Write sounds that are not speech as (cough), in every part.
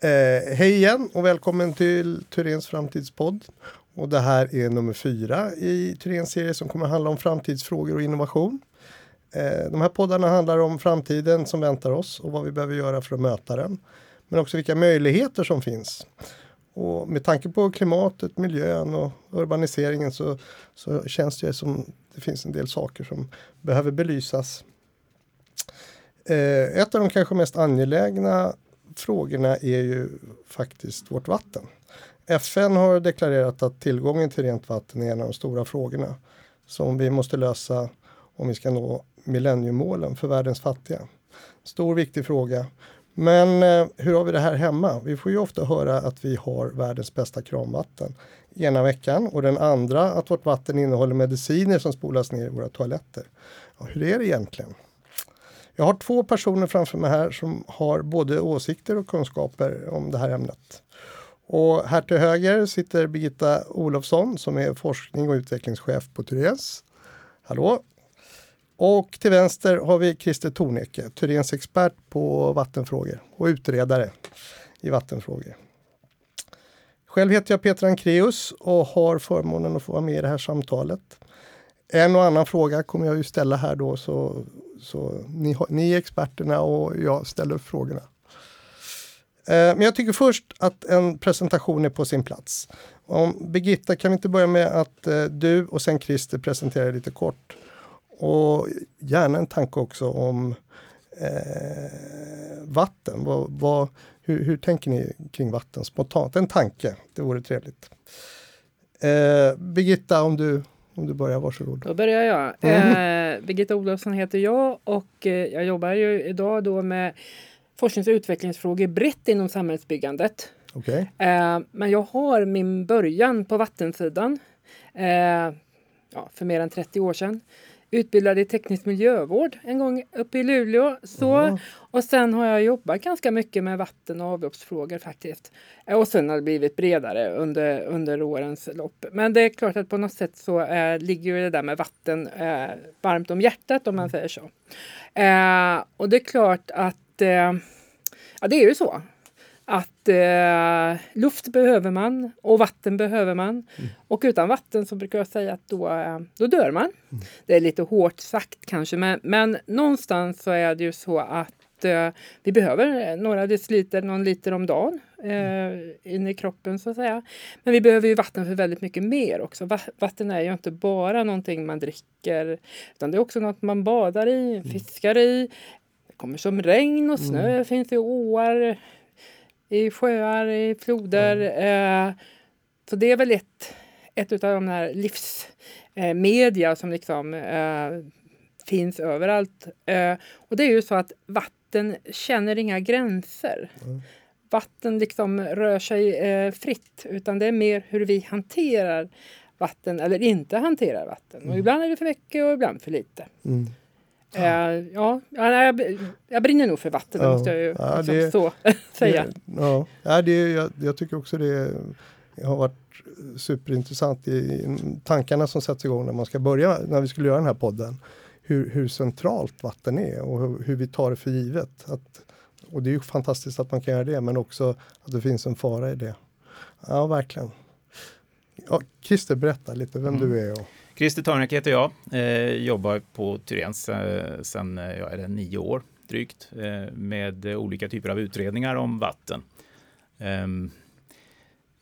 Eh, hej igen och välkommen till Turens framtidspodd. Och det här är nummer fyra i Turens serie som kommer handla om framtidsfrågor och innovation. Eh, de här poddarna handlar om framtiden som väntar oss och vad vi behöver göra för att möta den. Men också vilka möjligheter som finns. Och med tanke på klimatet, miljön och urbaniseringen så, så känns det som det finns en del saker som behöver belysas. Eh, ett av de kanske mest angelägna frågorna är ju faktiskt vårt vatten. FN har deklarerat att tillgången till rent vatten är en av de stora frågorna som vi måste lösa om vi ska nå millenniemålen för världens fattiga. Stor viktig fråga. Men eh, hur har vi det här hemma? Vi får ju ofta höra att vi har världens bästa kranvatten ena veckan och den andra att vårt vatten innehåller mediciner som spolas ner i våra toaletter. Ja, hur är det egentligen? Jag har två personer framför mig här som har både åsikter och kunskaper om det här ämnet. Och här till höger sitter Birgitta Olofsson som är forskning och utvecklingschef på Therese. Hallå! Och till vänster har vi Christer Torneke, Thyréns expert på vattenfrågor och utredare i vattenfrågor. Själv heter jag Peter Ankreus och har förmånen att få vara med i det här samtalet. En och annan fråga kommer jag ju ställa här då så, så ni, ni är experterna och jag ställer frågorna. Eh, men jag tycker först att en presentation är på sin plats. Om Birgitta, kan vi inte börja med att eh, du och sen Christer presenterar lite kort och gärna en tanke också om eh, vatten. Vad, vad, hur, hur, tänker ni kring vatten spontant? En tanke, det vore trevligt. Eh, Birgitta, om du, om du börjar, varsågod. Då börjar jag. Mm. Eh, Birgitta Olofsson heter jag och eh, jag jobbar ju idag då med forsknings och utvecklingsfrågor brett inom samhällsbyggandet. Okay. Eh, men jag har min början på vattensidan eh, ja, för mer än 30 år sedan utbildad i teknisk miljövård en gång uppe i Luleå. Så, och sen har jag jobbat ganska mycket med vatten och avloppsfrågor faktiskt. Och sen har det blivit bredare under, under årens lopp. Men det är klart att på något sätt så eh, ligger det där med vatten eh, varmt om hjärtat om man säger så. Eh, och det är klart att eh, ja, det är ju så att eh, luft behöver man och vatten behöver man. Mm. Och utan vatten så brukar jag säga att då, eh, då dör man. Mm. Det är lite hårt sagt kanske men, men någonstans så är det ju så att eh, vi behöver några deciliter, någon liter om dagen eh, in i kroppen så att säga. Men vi behöver ju vatten för väldigt mycket mer också. Vatten är ju inte bara någonting man dricker utan det är också något man badar i, mm. fiskar i. Det kommer som regn och snö, mm. finns i åar, i sjöar, i floder. Mm. Eh, så det är väl ett, ett av de här livsmedia eh, som liksom eh, finns överallt. Eh, och det är ju så att vatten känner inga gränser. Mm. Vatten liksom rör sig eh, fritt utan det är mer hur vi hanterar vatten eller inte hanterar vatten. Mm. Och ibland är det för mycket och ibland för lite. Mm. Uh, ja, jag, jag brinner nog för vatten, ja, måste jag ju ja, det, så (laughs) säga. Det, ja, det, jag, jag tycker också det har varit superintressant i tankarna som sätts igång när man ska börja, när vi skulle göra den här podden. Hur, hur centralt vatten är och hur, hur, vi tar det för givet. Att, och det är ju fantastiskt att man kan göra det, men också att det finns en fara i det. Ja, verkligen. Ja, Christer, berätta lite vem mm. du är. Och... Christer Törnek heter jag. Eh, jobbar på Tyrens eh, sedan eh, ja, är det nio år drygt eh, med olika typer av utredningar om vatten. Ehm,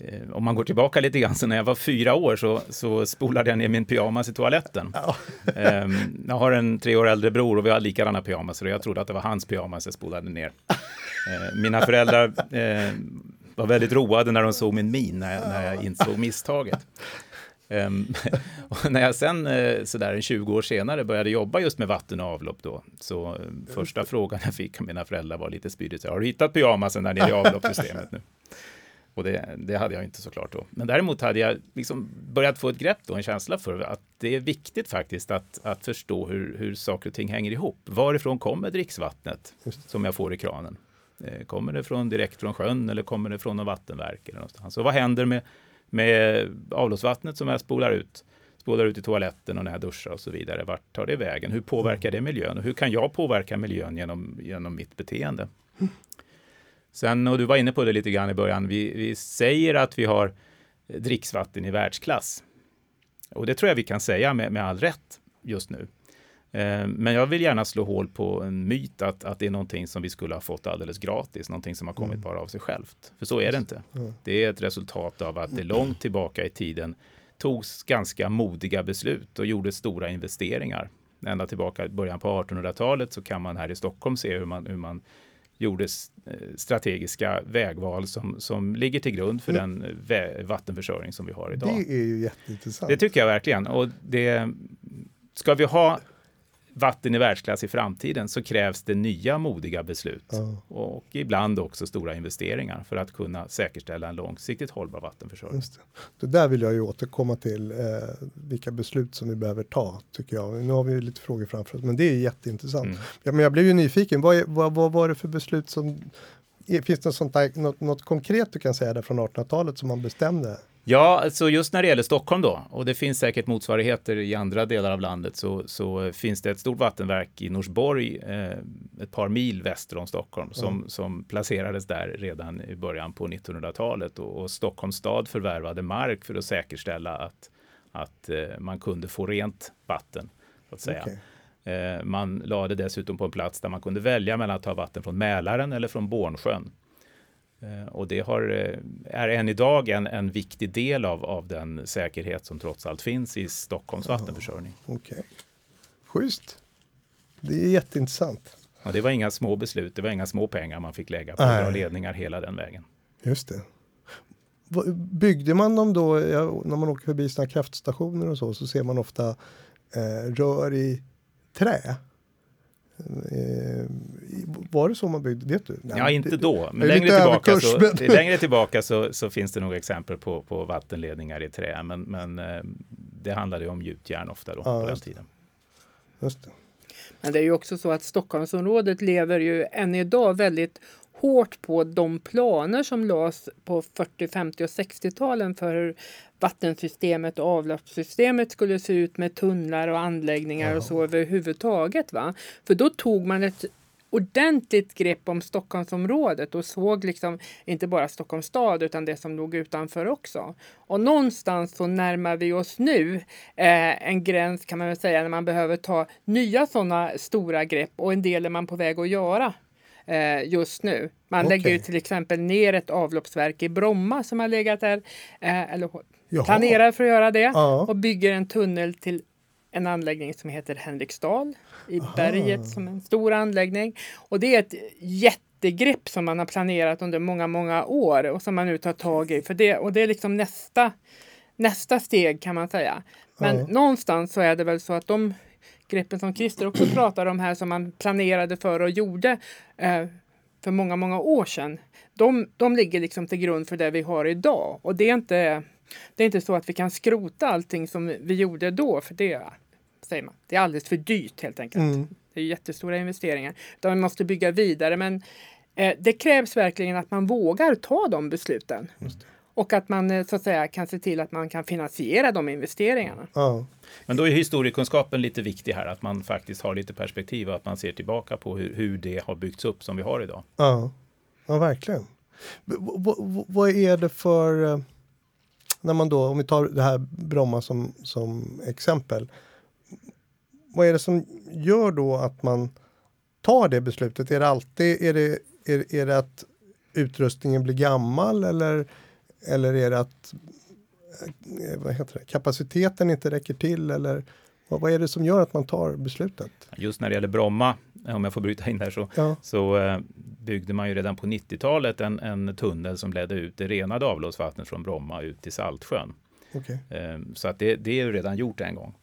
eh, om man går tillbaka lite grann, så när jag var fyra år så, så spolade jag ner min pyjamas i toaletten. (laughs) Ehm, jag har en tre år äldre bror och vi har likadana pyjamaser och jag trodde att det var hans pyjamas jag spolade ner. (laughs) Eh, mina föräldrar var väldigt roade när de såg min min när jag, när jag insåg misstaget. Och (laughs) när jag sen uh, sådär 20 år senare började jobba just med vatten och avlopp då, så um, första frågan jag fick av mina föräldrar var lite spydigt, har du hittat pyjamasen där nere i (laughs) avloppssystemet nu? Och det, det, hade jag inte såklart då. Men däremot hade jag liksom börjat få ett grepp då, en känsla för att det är viktigt faktiskt att, att förstå hur, hur saker och ting hänger ihop. Varifrån kommer dricksvattnet som jag får i kranen? Eh, kommer det från, direkt från sjön eller kommer det från något vattenverk? Eller någonstans? Och vad händer med med avloppsvattnet som jag spolar ut, spolar ut i toaletten och när jag duschar och så vidare. Vart tar det vägen? Hur påverkar det miljön? Och hur kan jag påverka miljön genom, genom mitt beteende? Sen, och du var inne på det lite grann i början, vi, vi säger att vi har dricksvatten i världsklass. Och det tror jag vi kan säga med, med all rätt just nu. Eh, men jag vill gärna slå hål på en myt att, att det är någonting som vi skulle ha fått alldeles gratis, någonting som har kommit mm. bara av sig självt. För så är det inte. Mm. Det är ett resultat av att det långt tillbaka i tiden togs ganska modiga beslut och gjordes stora investeringar. Ända tillbaka i början på 1800-talet så kan man här i Stockholm se hur man, hur man gjorde eh, strategiska vägval som, som ligger till grund för mm. den vattenförsörjning som vi har idag. Det är ju jätteintressant. Det tycker jag verkligen. Och det, ska vi ha vatten i världsklass i framtiden så krävs det nya modiga beslut ja. och ibland också stora investeringar för att kunna säkerställa en långsiktigt hållbar vattenförsörjning. Det. det. där vill jag ju återkomma till eh, vilka beslut som vi behöver ta tycker jag. Nu har vi lite frågor framför oss, men det är jätteintressant. Mm. Ja, men jag blev ju nyfiken. Vad, är, vad, vad var det för beslut som Finns det något, sånt där, något, något konkret du kan säga där från 1800-talet som man bestämde? Ja, alltså just när det gäller Stockholm då, och det finns säkert motsvarigheter i andra delar av landet, så, så finns det ett stort vattenverk i Norsborg, eh, ett par mil väster om Stockholm, som, mm. som placerades där redan i början på 1900-talet. Och, och Stockholms stad förvärvade mark för att säkerställa att, att eh, man kunde få rent vatten. Så att säga. Okay. Eh, man lade dessutom på en plats där man kunde välja mellan att ta vatten från Mälaren eller från Bornsjön. Eh, och det har, eh, är än idag en, en viktig del av, av den säkerhet som trots allt finns i Stockholms vattenförsörjning. Okej, okay. Schysst. Det är jätteintressant. Och det var inga små beslut, det var inga små pengar man fick lägga på ledningar hela den vägen. Just det. Byggde man dem då, ja, när man åker förbi sina kraftstationer och så, så ser man ofta eh, rör i trä. Eh, var det så man byggde? Vet du? Nej, ja, inte då. Men längre tillbaka, så, men... längre tillbaka så, så, finns det nog exempel på, på vattenledningar i trä. Men, men eh, det handlade om gjutjärn ofta då, ja, på den tiden. Just det. Men det är ju också så att Stockholmsområdet lever ju än idag väldigt hårt på de planer som lades på 40, 50 och 60-talen för hur vattensystemet och avloppssystemet skulle se ut med tunnlar och anläggningar ja. och så överhuvudtaget. Va? För då tog man ett ordentligt grepp om Stockholmsområdet och såg liksom inte bara Stockholms stad utan det som låg utanför också. Och någonstans så närmar vi oss nu eh, en gräns kan man väl säga när man behöver ta nya sådana stora grepp och en del är man på väg att göra eh, just nu. Man okay. lägger till exempel ner ett avloppsverk i Bromma som har legat där, eh, eller Jaha. planerar för att göra det, ja. och bygger en tunnel till en anläggning som heter Henriksdal i Aha. berget som en stor anläggning. Och det är ett jättegrepp som man har planerat under många, många år och som man nu tar tag i. För det, och det är liksom nästa, nästa steg kan man säga. Men ja. någonstans så är det väl så att de greppen som Christer också pratar om här som man planerade för och gjorde eh, för många, många år sedan. De, de ligger liksom till grund för det vi har idag och det är inte det är inte så att vi kan skrota allting som vi gjorde då, för det, säger man, det är alldeles för dyrt helt enkelt. Mm. Det är jättestora investeringar. Utan vi måste bygga vidare. Men eh, det krävs verkligen att man vågar ta de besluten. Och att man eh, så att säga kan se till att man kan finansiera de investeringarna. Ja. Men då är historiekunskapen lite viktig här, att man faktiskt har lite perspektiv och att man ser tillbaka på hur, hur det har byggts upp som vi har idag. Ja, ja verkligen. Vad är det för eh, när man då, om vi tar det här Bromma som, som exempel. Vad är det som gör då att man tar det beslutet? Är det alltid, är det, är, är det att utrustningen blir gammal eller, eller är det att eh, vad heter det, kapaciteten inte räcker till eller vad, vad är det som gör att man tar beslutet? Just när det gäller Bromma, om jag får bryta in där, så, ja. så eh, byggde man ju redan på 90-talet en, en tunnel som ledde ut det renade avloppsvattnet från Bromma ut till Saltsjön. Okay. Eh, så att det, det är ju redan gjort en gång.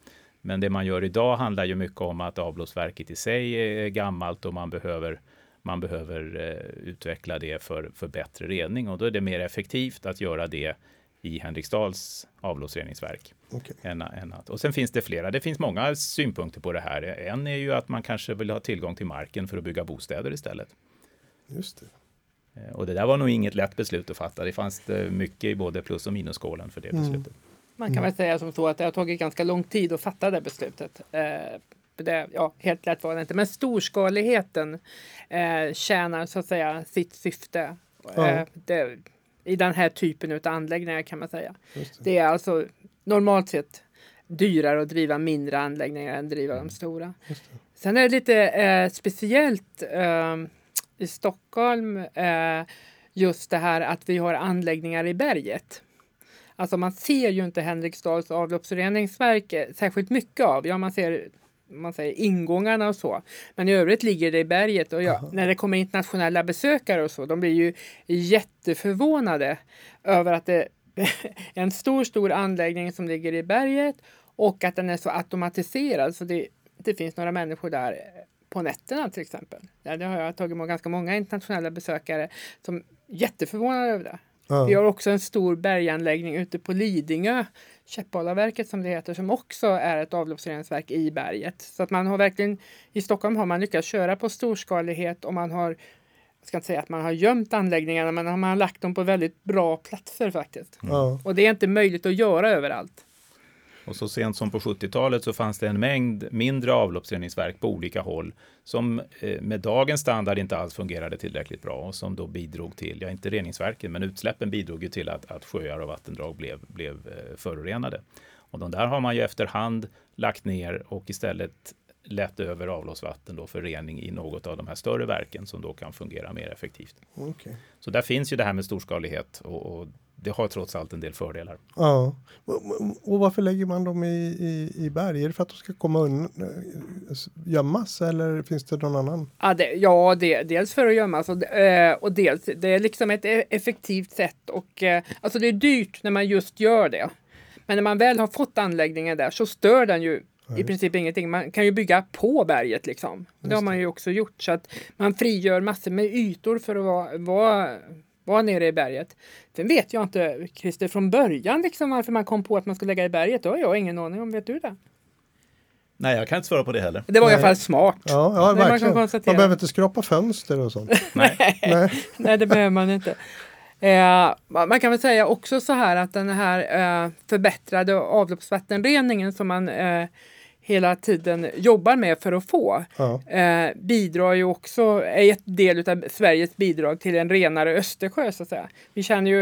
Men det man gör idag handlar ju mycket om att avloppsverket i sig är gammalt och man behöver man behöver eh, utveckla det för, för bättre rening och då är det mer effektivt att göra det i Henriksdals avloppsreningsverk. Okay. Än, än att, och sen finns det flera. Det finns många synpunkter på det här. En är ju att man kanske vill ha tillgång till marken för att bygga bostäder istället. Just det. Eh, och det där var nog inget lätt beslut att fatta. Det fanns mycket i både plus och minusskålen för det mm. beslutet. Man kan mm. väl säga som så att det har tagit ganska lång tid att fatta det beslutet. Eh, Det ja, helt lätt var det inte. Men storskaligheten eh, tjänar så att säga sitt syfte. Ja. Eh, det, I den här typen av anläggningar kan man säga. Det. Det är alltså normalt sett dyrare att driva mindre anläggningar än driva de stora. Sen är det lite eh, speciellt eh, i Stockholm eh, just det här att vi har anläggningar i berget. Alltså man ser ju inte Henriksdals avloppsreningsverk eh, särskilt mycket av. Ja, man ser man säger ingångarna och så. Men i övrigt ligger det i berget och ja, när det kommer internationella besökare och så, de blir ju jätteförvånade över att det är (laughs) en stor, stor anläggning som ligger i berget och att den är så automatiserad så det, det finns några människor där på nätterna till exempel. Ja, det har jag tagit emot ganska många internationella besökare som är jätteförvånade över det. Ja. Vi har också en stor berganläggning ute på Lidingö, Käppalaverket som det heter, som också är ett avloppsreningsverk i berget. Så att man har verkligen, i Stockholm har man lyckats köra på storskalighet och man har, jag ska inte säga att man har gömt anläggningarna, men man har lagt dem på väldigt bra platser faktiskt. Ja. Och det är inte möjligt att göra överallt. Och så sent som på 70-talet så fanns det en mängd mindre avloppsreningsverk på olika håll som eh, med dagens standard inte alls fungerade tillräckligt bra och som då bidrog till, ja inte reningsverken, men utsläppen bidrog ju till att, att sjöar och vattendrag blev, blev eh, förorenade. Och de där har man ju efterhand lagt ner och istället lett över avloppsvatten då för rening i något av de här större verken som då kan fungera mer effektivt. Okej. Så där finns ju det här med storskalighet och, och det har trots allt en del fördelar. Ja. Och- varför lägger man dem i, i, i berg? Är det för att de ska komma undan, eh, gömmas eller finns det någon annan? Ja, det, ja det, dels för att gömmas och, eh, och dels det är liksom ett e- effektivt sätt och eh, alltså det är dyrt när man just gör det. Men när man väl har fått anläggningen där så stör den ju i princip ingenting. Man kan ju bygga på berget liksom. Det har man ju också gjort så att man frigör massor med ytor för att vara, vara, vara nere i berget. Sen vet jag inte, Christer, från början liksom varför man kom på att man skulle lägga i berget. Det har jag ingen aning om. Vet du det? Nej, jag kan inte svara på det heller. Det var i alla Nej. fall smart. Ja, ja man verkligen. Man, konstatera. behöver inte skrapa fönster och sånt. (laughs) (laughs) Nej. Nej. Nej, det behöver man inte. Eh, man kan väl säga också så här att den här eh, förbättrade avloppsvattenreningen som man eh, hela tiden jobbar med för att få Ja. eh, bidrar ju också, är ett del av Sveriges bidrag till en renare Östersjö så att säga. Vi känner ju,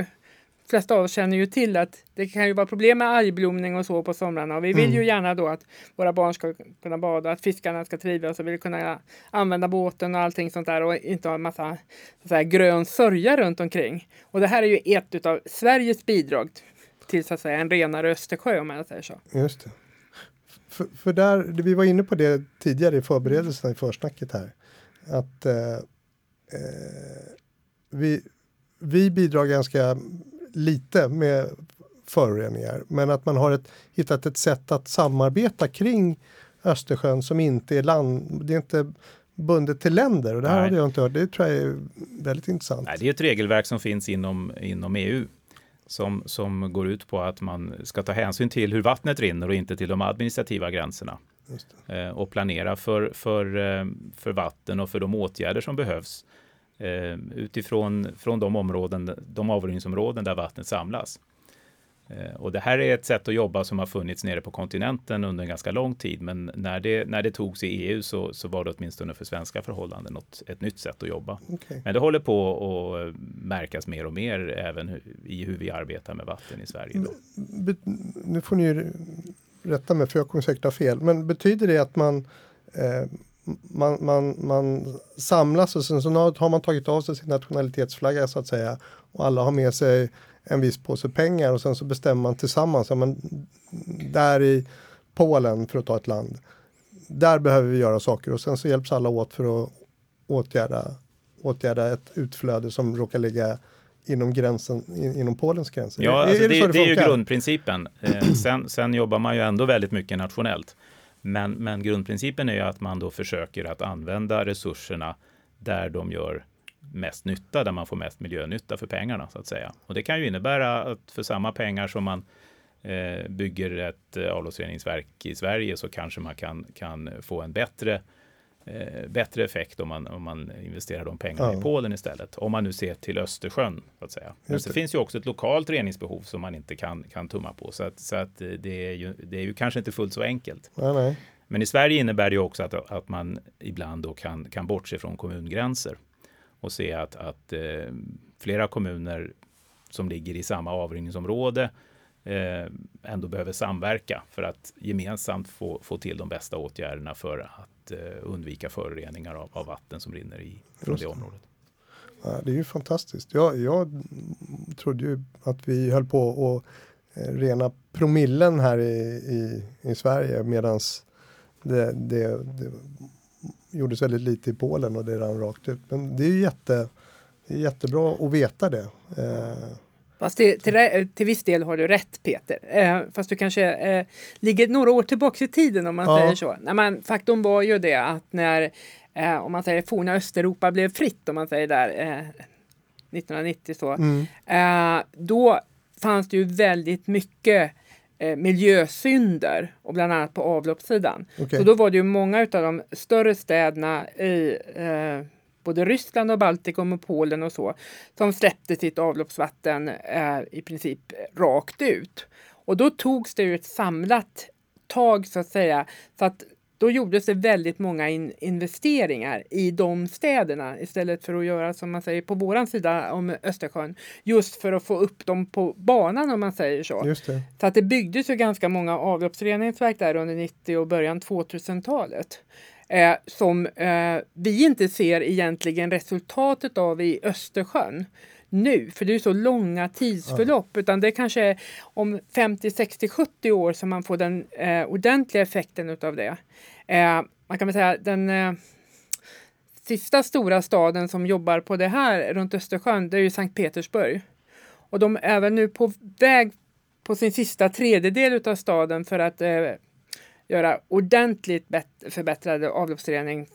de flesta av oss känner ju till att det kan ju vara problem med algblomning och så på somrarna och vi vill ju gärna då att våra barn ska kunna bada, att fiskarna ska trivas och vill kunna använda båten och allting sånt där och inte ha en massa så att säga, grön sörja runt omkring. Och det här är ju ett av Sveriges bidrag till så att säga en renare Östersjö om man säger så. Just det. För, för där, vi var inne på det tidigare i förberedelserna i försnacket här. Att eh, eh, vi, vi bidrar ganska lite med föroreningar. Men att man har ett, hittat ett sätt att samarbeta kring Östersjön som inte är land, det är inte bundet till länder. Och det här Nej. hade jag inte hört. Det tror jag är väldigt intressant. Nej, det är ett regelverk som finns inom, inom EU som, som går ut på att man ska ta hänsyn till hur vattnet rinner och inte till de administrativa gränserna. Eh, och planera för, för, eh, för vatten och för de åtgärder som behövs eh, utifrån från de, områden, de avrinningsområden där vattnet samlas. Eh, Och det här är ett sätt att jobba som har funnits nere på kontinenten under en ganska lång tid. Men när det, när det togs i EU så, så var det åtminstone för svenska förhållanden något, ett nytt sätt att jobba. Okej. Men det håller på att märkas mer och mer även i hur vi arbetar med vatten i Sverige. Då. Be- nu får ni rätta mig för jag kommer säkert ha fel. Men betyder det att man, eh, man, man, man samlas och sen så har man tagit av sig sin nationalitetsflagga så att säga och alla har med sig en viss påse pengar och sen så bestämmer man tillsammans. Ja, men där i Polen för att ta ett land. Där behöver vi göra saker och sen så hjälps alla åt för att åtgärda, åtgärda ett utflöde som råkar ligga inom gränsen, in, inom Polens gränser. Ja, alltså så det, det är ju grundprincipen. Eh, sen, sen jobbar man ju ändå väldigt mycket nationellt. Men, men grundprincipen är ju att man då försöker att använda resurserna där de gör mest nytta, där man får mest miljönytta för pengarna så att säga. Och det kan ju innebära att för samma pengar som man eh, bygger ett eh, avloppsreningsverk i Sverige så kanske man kan, kan få en bättre eh, bättre effekt om man, om man investerar de pengarna Ja. i Polen istället. Om man nu ser till Östersjön. Så att säga. Men så det. finns ju också ett lokalt reningsbehov som man inte kan, kan tumma på. Så att, så att eh, det, är ju, det är ju kanske inte fullt så enkelt. Nej, nej. Men i Sverige innebär det också att, att man ibland då kan, kan bortse från kommungränser och se att, att eh, flera kommuner som ligger i samma avrinningsområde eh, ändå behöver samverka för att gemensamt få, få till de bästa åtgärderna för att eh, undvika föroreningar av, av, vatten som rinner i från det området. Ja, det är ju fantastiskt. Jag, jag trodde ju att vi höll på att eh, rena promillen här i, i, i Sverige medans det, det, det gjordes väldigt lite i Polen och det rann rakt ut. Men det är ju jätte, det är jättebra att veta det. Eh, Fast till, till, till viss del har du rätt Peter. Eh, fast du kanske eh, ligger några år tillbaka i tiden om man ja. säger så. Nej, men, faktum var ju det att när eh, om man säger forna Östeuropa blev fritt om man säger där 1990 eh, så. Mm. Eh, då fanns det ju väldigt mycket eh, miljösynder och bland annat på avloppssidan. Okay. Så då var det ju många av de större städerna i både Ryssland och Baltikum och Polen och så, som släppte sitt avloppsvatten eh, i princip rakt ut. Och då togs det ju ett samlat tag så att säga, så att då gjordes det väldigt många in investeringar i de städerna istället för att göra som man säger på våran sida om Östersjön. Just för att få upp dem på banan om man säger så. Så att det byggdes ju ganska många avloppsreningsverk där under 90 och början 2000-talet eh, som eh, vi inte ser egentligen resultatet av i Östersjön nu, för det är så långa tidsförlopp, ja. utan det är kanske om 50, 60, 70 år som man får den eh, ordentliga effekten utav det. Eh, man kan väl säga den eh, sista stora staden som jobbar på det här runt Östersjön, det är ju Sankt Petersburg. Och de är väl nu på väg på sin sista tredjedel av staden för att eh, göra ordentligt förbättrade avloppsrening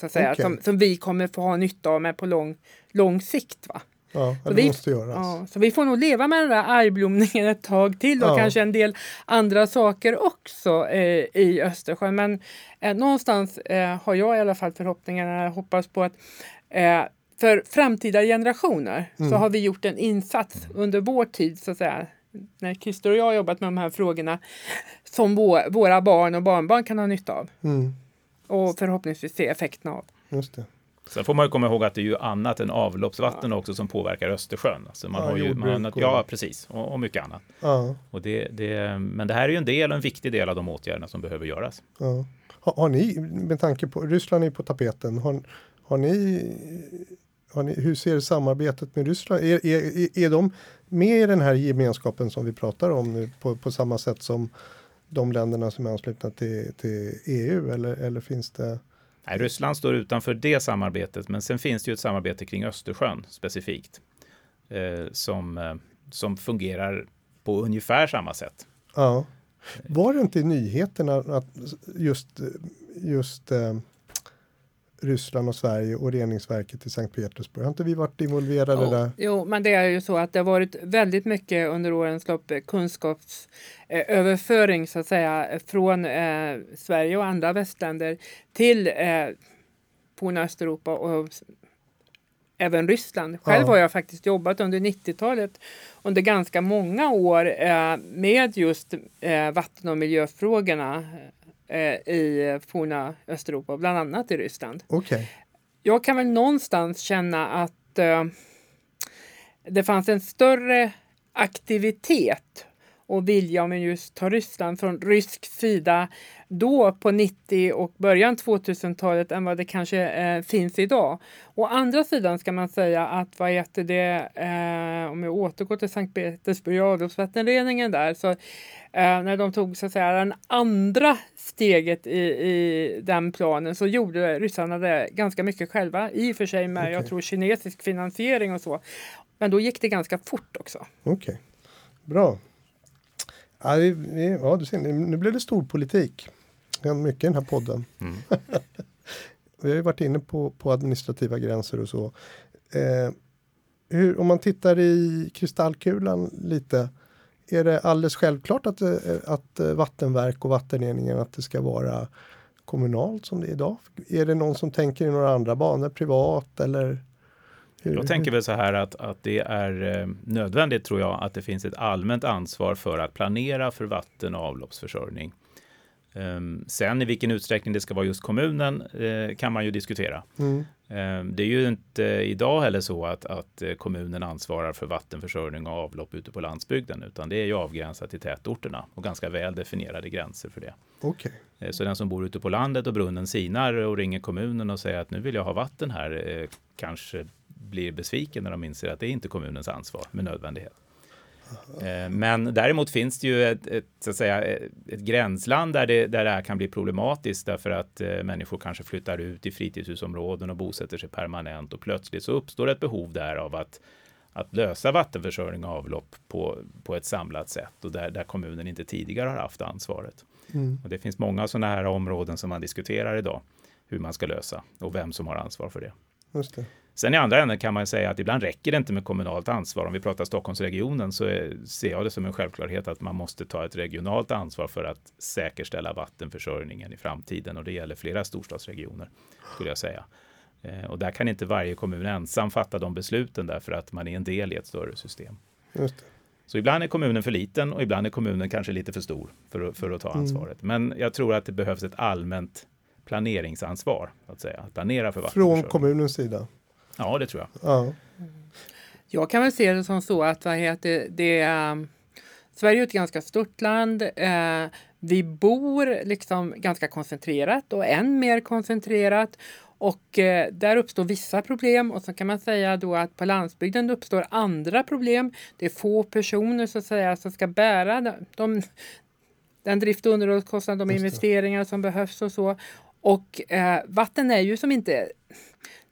så att säga, okay. som, som vi kommer få ha nytta av med på lång, lång sikt. Va? Ja, det vi, måste göras. Ja, så vi får nog leva med den där algblomningen ett tag till och ja. kanske en del andra saker också eh, i Östersjön. Men eh, någonstans eh, har jag i alla fall förhoppningarna, hoppas på att eh, för framtida generationer mm. så har vi gjort en insats under vår tid så att säga när Christer och jag har jobbat med de här frågorna som vår, våra barn och barnbarn kan ha nytta av. Mm. Och förhoppningsvis se effekterna av. Just det. Sen får man ju komma ihåg att det är ju annat än avloppsvatten ja. också som påverkar Östersjön. Alltså man ja, har ju, man, ja, precis. Och, och mycket annat. Ja. Och det, det, men det här är ju en del, en viktig del av de åtgärderna som behöver göras. Ja. Har, har, ni, med tanke på, Ryssland är på tapeten, har, har ni, ni, hur ser samarbetet med Ryssland? Är, är, är de med i den här gemenskapen som vi pratar om nu på, på samma sätt som de länderna som är anslutna till, till EU eller, eller finns det? Nej, Ryssland står utanför det samarbetet, men sen finns det ju ett samarbete kring Östersjön specifikt eh, som, eh, som fungerar på ungefär samma sätt. Ja. Var det inte i nyheterna att just, eh, just eh, Ryssland och Sverige och reningsverket i Sankt Petersburg. Har inte vi varit involverade ja. där? Jo, men det är ju så att det har varit väldigt mycket under årens lopp eh, kunskapsöverföring så att säga från eh, Sverige och andra västländer till eh, forna Östeuropa och även Ryssland. Själv ja. har jag faktiskt jobbat under 90-talet under ganska många år eh, med just eh, vatten och miljöfrågorna eh, i forna Östeuropa, bland annat i Ryssland. Okay. Jag kan väl någonstans känna att eh, det fanns en större aktivitet och vilja, om just tar Ryssland, från rysk sida då på 90 och början 2000-talet än vad det kanske eh, finns idag. Å andra sidan ska man säga att vad heter det, eh, om jag återgår till Sankt Petersburg avloppsvattenreningen där, så eh, när de tog så att säga den andra steget i, i den planen så gjorde ryssarna det ganska mycket själva, i och för sig med, okay. jag tror, kinesisk finansiering och så. Men då gick det ganska fort också. Okej, okay. bra. Ja, vi, ja, du ser, nu blev det stor politik. Mycket i den här podden. Mm. (laughs) vi har ju varit inne på, på administrativa gränser och så. Eh, hur, om man tittar i kristallkulan lite. Är det alldeles självklart att, eh, att vattenverk och vattenreningen att det ska vara kommunalt som det är idag? Är det någon som tänker i några andra banor, privat eller? Jag tänker väl så här att, att det är eh, nödvändigt tror jag att det finns ett allmänt ansvar för att planera för vatten och avloppsförsörjning. Um, sen i vilken utsträckning det ska vara just kommunen uh, kan man ju diskutera. Mm. Um, det är ju inte idag heller så att, att uh, kommunen ansvarar för vattenförsörjning och avlopp ute på landsbygden, utan det är ju avgränsat till tätorterna och ganska väl definierade gränser för det. Okay. Uh, så den som bor ute på landet och brunnen sinar och ringer kommunen och säger att nu vill jag ha vatten här, kanske blir besviken när de inser att det är inte kommunens ansvar med nödvändighet. Eh, men däremot finns det ju ett, ett, så att säga, ett gränsland där det, där det här kan bli problematiskt därför att eh, människor kanske flyttar ut i fritidshusområden och bosätter sig permanent och plötsligt så uppstår ett behov där av att, att lösa vattenförsörjning och avlopp på, på ett samlat sätt och där, där kommunen inte tidigare har haft ansvaret. Mm. Och det finns många sådana här områden som man diskuterar idag hur man ska lösa och vem som har ansvar för det. Just det. Sen i andra änden kan man säga att ibland räcker det inte med kommunalt ansvar. Om vi pratar Stockholmsregionen så är, ser jag det som en självklarhet att man måste ta ett regionalt ansvar för att säkerställa vattenförsörjningen i framtiden och det gäller flera storstadsregioner skulle jag säga. Eh, och där kan inte varje kommun ensam fatta de besluten därför att man är en del i ett större system. Så ibland är kommunen för liten och ibland är kommunen kanske lite för stor för, för att ta mm. ansvaret. Mm. Men jag tror att det behövs ett allmänt planeringsansvar, att säga, att planera för Från kommunens sida? Ja, det tror jag. Ja. Jag kan väl se det som så att vad heter, det um, Sverige är ett ganska stort land. Uh, vi bor liksom ganska koncentrerat och än mer koncentrerat. Och eh, där uppstår vissa problem och så kan man säga då att på landsbygden uppstår andra problem. Det är få personer så att säga som ska bära de, de, den drift och underhållskostnad, de investeringar som behövs och så. Och eh, vatten är ju som inte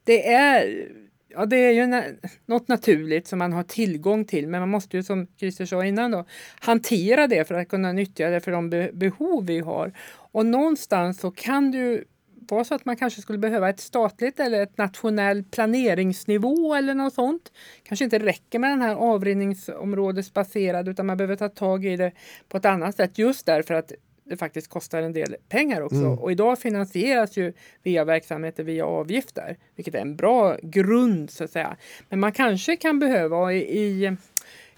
det är, ja, det är ju na något naturligt som man har tillgång till men man måste ju som Christer sa innan då, hantera det för att kunna nyttja det för de be behov vi har. Och någonstans så kan det ju vara så att man kanske skulle behöva ett statligt eller ett nationell planeringsnivå eller något sånt. Kanske inte räcker med den här avrinningsområdesbaserade utan man behöver ta tag i det på ett annat sätt just därför att det faktiskt kostar en del pengar också. Mm. Och idag finansieras ju via verksamheter via avgifter, vilket är en bra grund så att säga. Men man kanske kan behöva i, i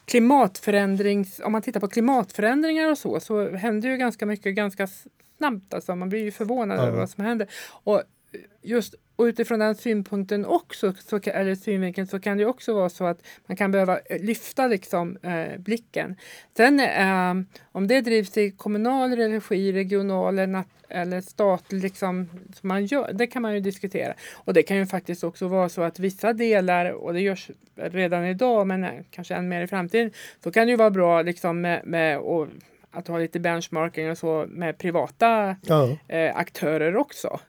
klimatförändrings... Om man tittar på klimatförändringar och så, så händer ju ganska mycket ganska snabbt. Alltså man blir ju förvånad mm. över vad som händer. Och just utifrån den synpunkten också, så, eller synvinkeln, så kan det också vara så att man kan behöva eh, lyfta liksom, eh, blicken. Sen eh, om det drivs i kommunal regi, regional eller, eller statlig, liksom, som man gör, det kan man ju diskutera. Och det kan ju faktiskt också vara så att vissa delar, och det görs redan idag, men eh, kanske än mer i framtiden, så kan det ju vara bra liksom, med, med och, att ha lite benchmarking och så med privata ja. eh, aktörer också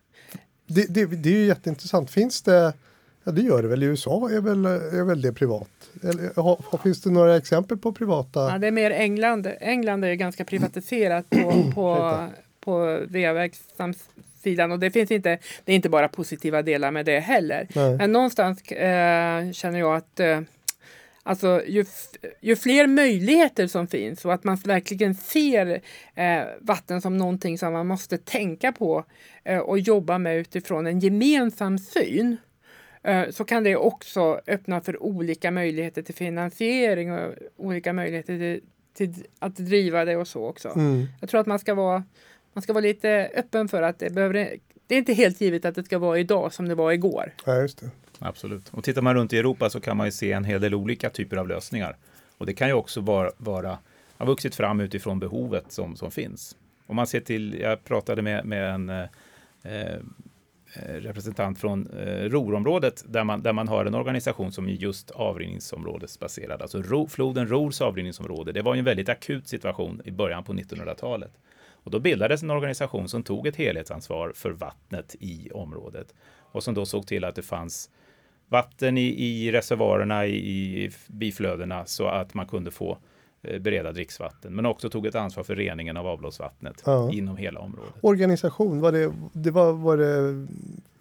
det, det, det är ju jätteintressant. Finns det, ja det gör det väl i USA, är väl, är väl det privat? Eller, har, finns det några exempel på privata? Ja, det är mer England. England är ganska privatiserat på, på, på va-verksamhetssidan och det finns inte, det är inte bara positiva delar med det heller. Nej. Men någonstans eh, känner jag att eh, Alltså ju, ju fler möjligheter som finns och att man verkligen ser eh, vatten som någonting som man måste tänka på eh, och jobba med utifrån en gemensam syn eh, så kan det också öppna för olika möjligheter till finansiering och olika möjligheter till, till att driva det och så också. Mm. Jag tror att man ska vara man ska vara lite öppen för att det behöver det är inte helt givet att det ska vara idag som det var igår. Ja, just det. Absolut. Och tittar man runt i Europa så kan man ju se en hel del olika typer av lösningar. Och det kan ju också vara, vara har vuxit fram utifrån behovet som, som finns. Om man ser till, jag pratade med, med en eh, eh, representant från eh, Rorområdet där man, där man har en organisation som är just avrinningsområdesbaserad. Alltså Ro, floden Rors avrinningsområde. Det var ju en väldigt akut situation i början på 1900-talet. Och då bildades en organisation som tog ett helhetsansvar för vattnet i området och som då såg till att det fanns vatten i, i reservoarerna, i, i biflödena så att man kunde få eh, bereda dricksvatten, men också tog ett ansvar för reningen av avloppsvattnet ja. inom hela området. Organisation, var det, det var, var det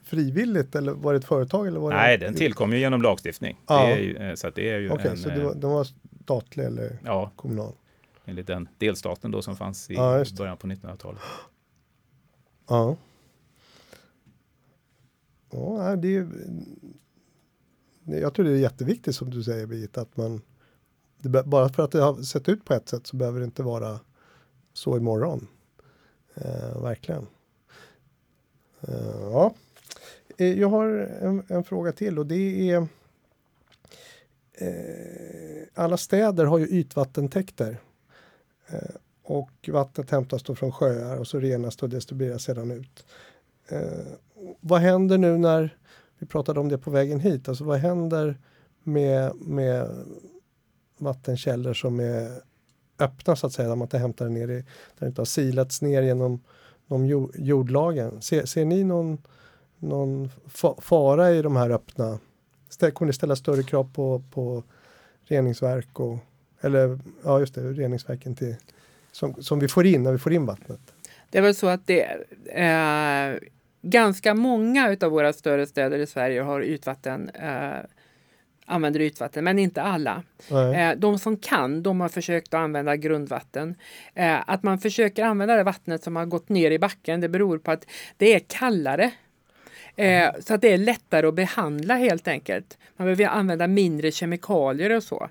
frivilligt eller var det ett företag? Eller var Nej, det... den tillkom ju genom lagstiftning. Ja. Det är ju, eh, så det är ju okay, en, så det var, de var statlig eller ja, kommunal? Enligt den delstaten då som fanns i ja, början på 1900-talet. Ja. Ja, det är, jag tror det är jätteviktigt som du säger Birgitta, att man bara för att det har sett ut på ett sätt så behöver det inte vara så imorgon. Eh, verkligen. Eh, ja. Eh, jag har en, en, fråga till och det är eh, alla städer har ju ytvattentäkter. Eh, och vattnet hämtas då från sjöar och så renas det och distribueras sedan ut. Eh, vad händer nu när, vi pratade om det på vägen hit, alltså vad händer med, med vattenkällor som är öppna så att säga, där man inte hämtar ner i, där det inte har silats ner genom de jordlagen. Ser, ser ni någon, någon fara i de här öppna? Kommer det ställa större krav på, på reningsverk och eller ja just det, reningsverken till, som, som vi får in när vi får in vattnet? Det är väl så att det eh, ganska många av våra större städer i Sverige har ytvatten eh, använder ytvatten, men inte alla. Eh, de som kan, de har försökt att använda grundvatten. Eh, att man försöker använda det vattnet som har gått ner i backen, det beror på att det är kallare. Eh, så att det är lättare att behandla helt enkelt. Man behöver använda mindre kemikalier och så.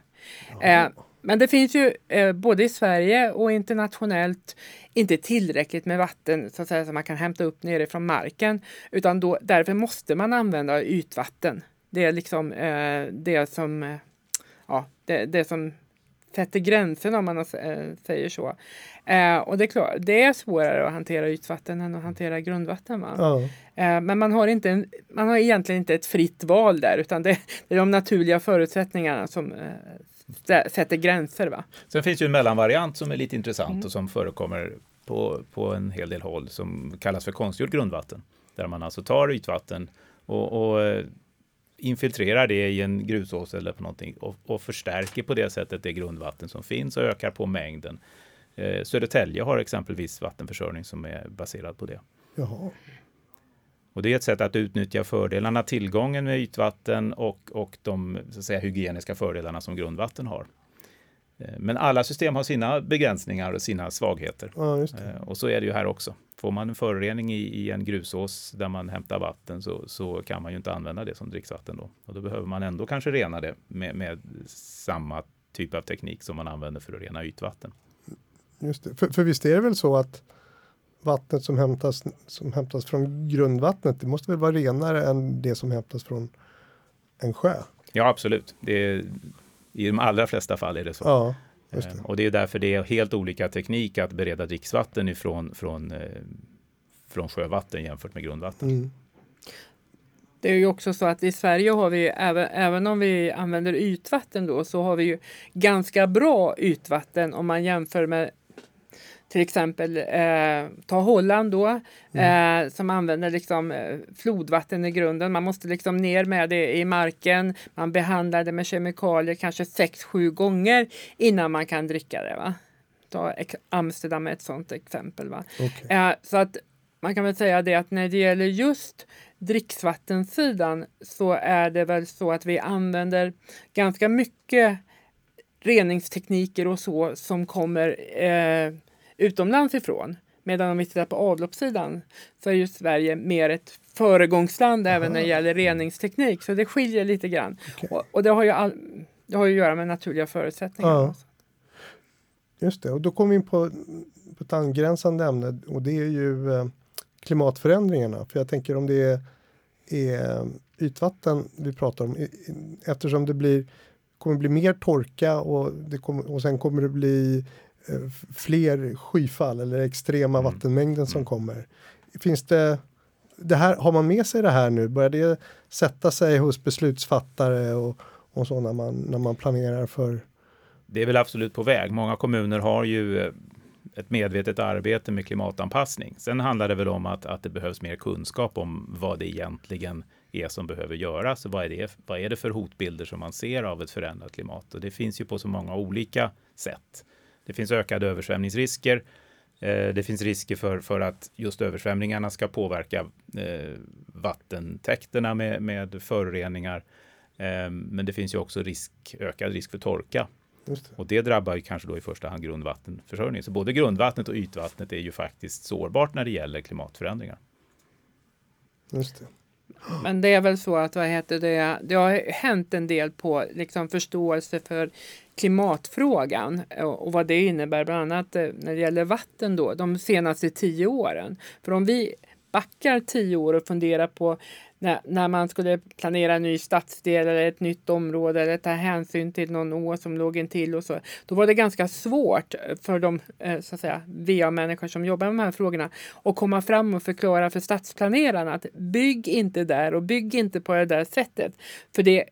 Eh, men det finns ju eh, både i Sverige och internationellt inte tillräckligt med vatten så att säga, som man kan hämta upp nerifrån marken. Utan då, därför måste man använda ytvatten. Det är liksom eh, det som eh, ja, det, det som sätter gränsen om man äh, säger så. Eh, och det är klart, det är svårare att hantera ytvatten än att hantera grundvatten. Ja. Eh, men man har, inte en, man har egentligen inte ett fritt val där utan det, det är de naturliga förutsättningarna som eh, sätter gränser. Va? Sen finns ju en mellanvariant som är lite intressant mm. och som förekommer på, på en hel del håll som kallas för konstgjort grundvatten. Där man alltså tar ytvatten och, och eh, infiltrerar det i en grusås eller på någonting och, och, förstärker på det sättet det grundvatten som finns och ökar på mängden. Eh, Södertälje har exempelvis vattenförsörjning som är baserad på det. Jaha. Och det är ett sätt att utnyttja fördelarna, tillgången med ytvatten och, och de så säga, hygieniska fördelarna som grundvatten har. Eh, men alla system har sina begränsningar och sina svagheter. Ja, eh, och så är det ju här också. Får man en förorening i, i, en grusås där man hämtar vatten så, så, kan man ju inte använda det som dricksvatten då. Och då behöver man ändå kanske rena det med, med samma typ av teknik som man använder för att rena ytvatten. Just det. För, för visst är det väl så att vattnet som hämtas, som hämtas från grundvattnet, det måste väl vara renare än det som hämtas från en sjö? Ja, absolut. Det är, I de allra flesta fall är det så. Ja, det. Eh, och det är därför det är helt olika teknik att bereda dricksvatten ifrån från, eh, från sjövatten jämfört med grundvatten. Mm. Det är ju också så att i Sverige har vi, även, även om vi använder ytvatten då, så har vi ju ganska bra ytvatten om man jämför med till exempel eh, ta Holland då, mm. eh, som använder liksom eh, flodvatten i grunden. Man måste liksom ner med det i marken. Man behandlar det med kemikalier kanske sex, sju gånger innan man kan dricka det. Va? Ta Amsterdam är ett sådant exempel. Va? Okay. Eh, så att man kan väl säga det att när det gäller just dricksvattensidan så är det väl så att vi använder ganska mycket reningstekniker och så som kommer eh, utomlands ifrån. Medan om vi tittar på avloppssidan så är ju Sverige mer ett föregångsland Aha. även när det gäller reningsteknik. Så det skiljer lite grann. Okay. Och, och, det, har ju all, det har ju att göra med naturliga förutsättningar. Ja. Just det, och då kommer vi in på, på ett angränsande ämne och det är ju eh, klimatförändringarna. För jag tänker om det är, är ytvatten vi pratar om eftersom det blir, kommer bli mer torka och, det kommer, och sen kommer det bli fler skyfall eller extrema mm. vattenmängden som mm. kommer. Finns det, det här, har man med sig det här nu? Börjar det sätta sig hos beslutsfattare och, och så när man, när man planerar för? Det är väl absolut på väg. Många kommuner har ju eh, ett medvetet arbete med klimatanpassning. Sen handlar det väl om att, att det behövs mer kunskap om vad det egentligen är som behöver göras. Vad är, det, vad är det för hotbilder som man ser av ett förändrat klimat? Och det finns ju på så många olika sätt. Det finns ökade översvämningsrisker. Eh, det finns risker för, för att just översvämningarna ska påverka eh, vattentäkterna med, med föroreningar. Eh, men det finns ju också risk, ökad risk för torka. Det. Och det drabbar ju kanske då i första hand grundvattenförsörjning. Så både grundvattnet och ytvattnet är ju faktiskt sårbart när det gäller klimatförändringar. Just det. Men det är väl så att vad heter det, det har hänt en del på liksom förståelse för klimatfrågan och, vad det innebär, bland annat eh, när det gäller vatten då, de senaste tio åren. För om vi backar tio år och funderar på när, när man skulle planera en ny stadsdel eller ett nytt område eller ta hänsyn till någon å som låg intill och så. Då var det ganska svårt för de eh, så att säga, VA-människor som jobbar med de här frågorna att komma fram och förklara för stadsplanerarna att bygg inte där och bygg inte på det där sättet. För det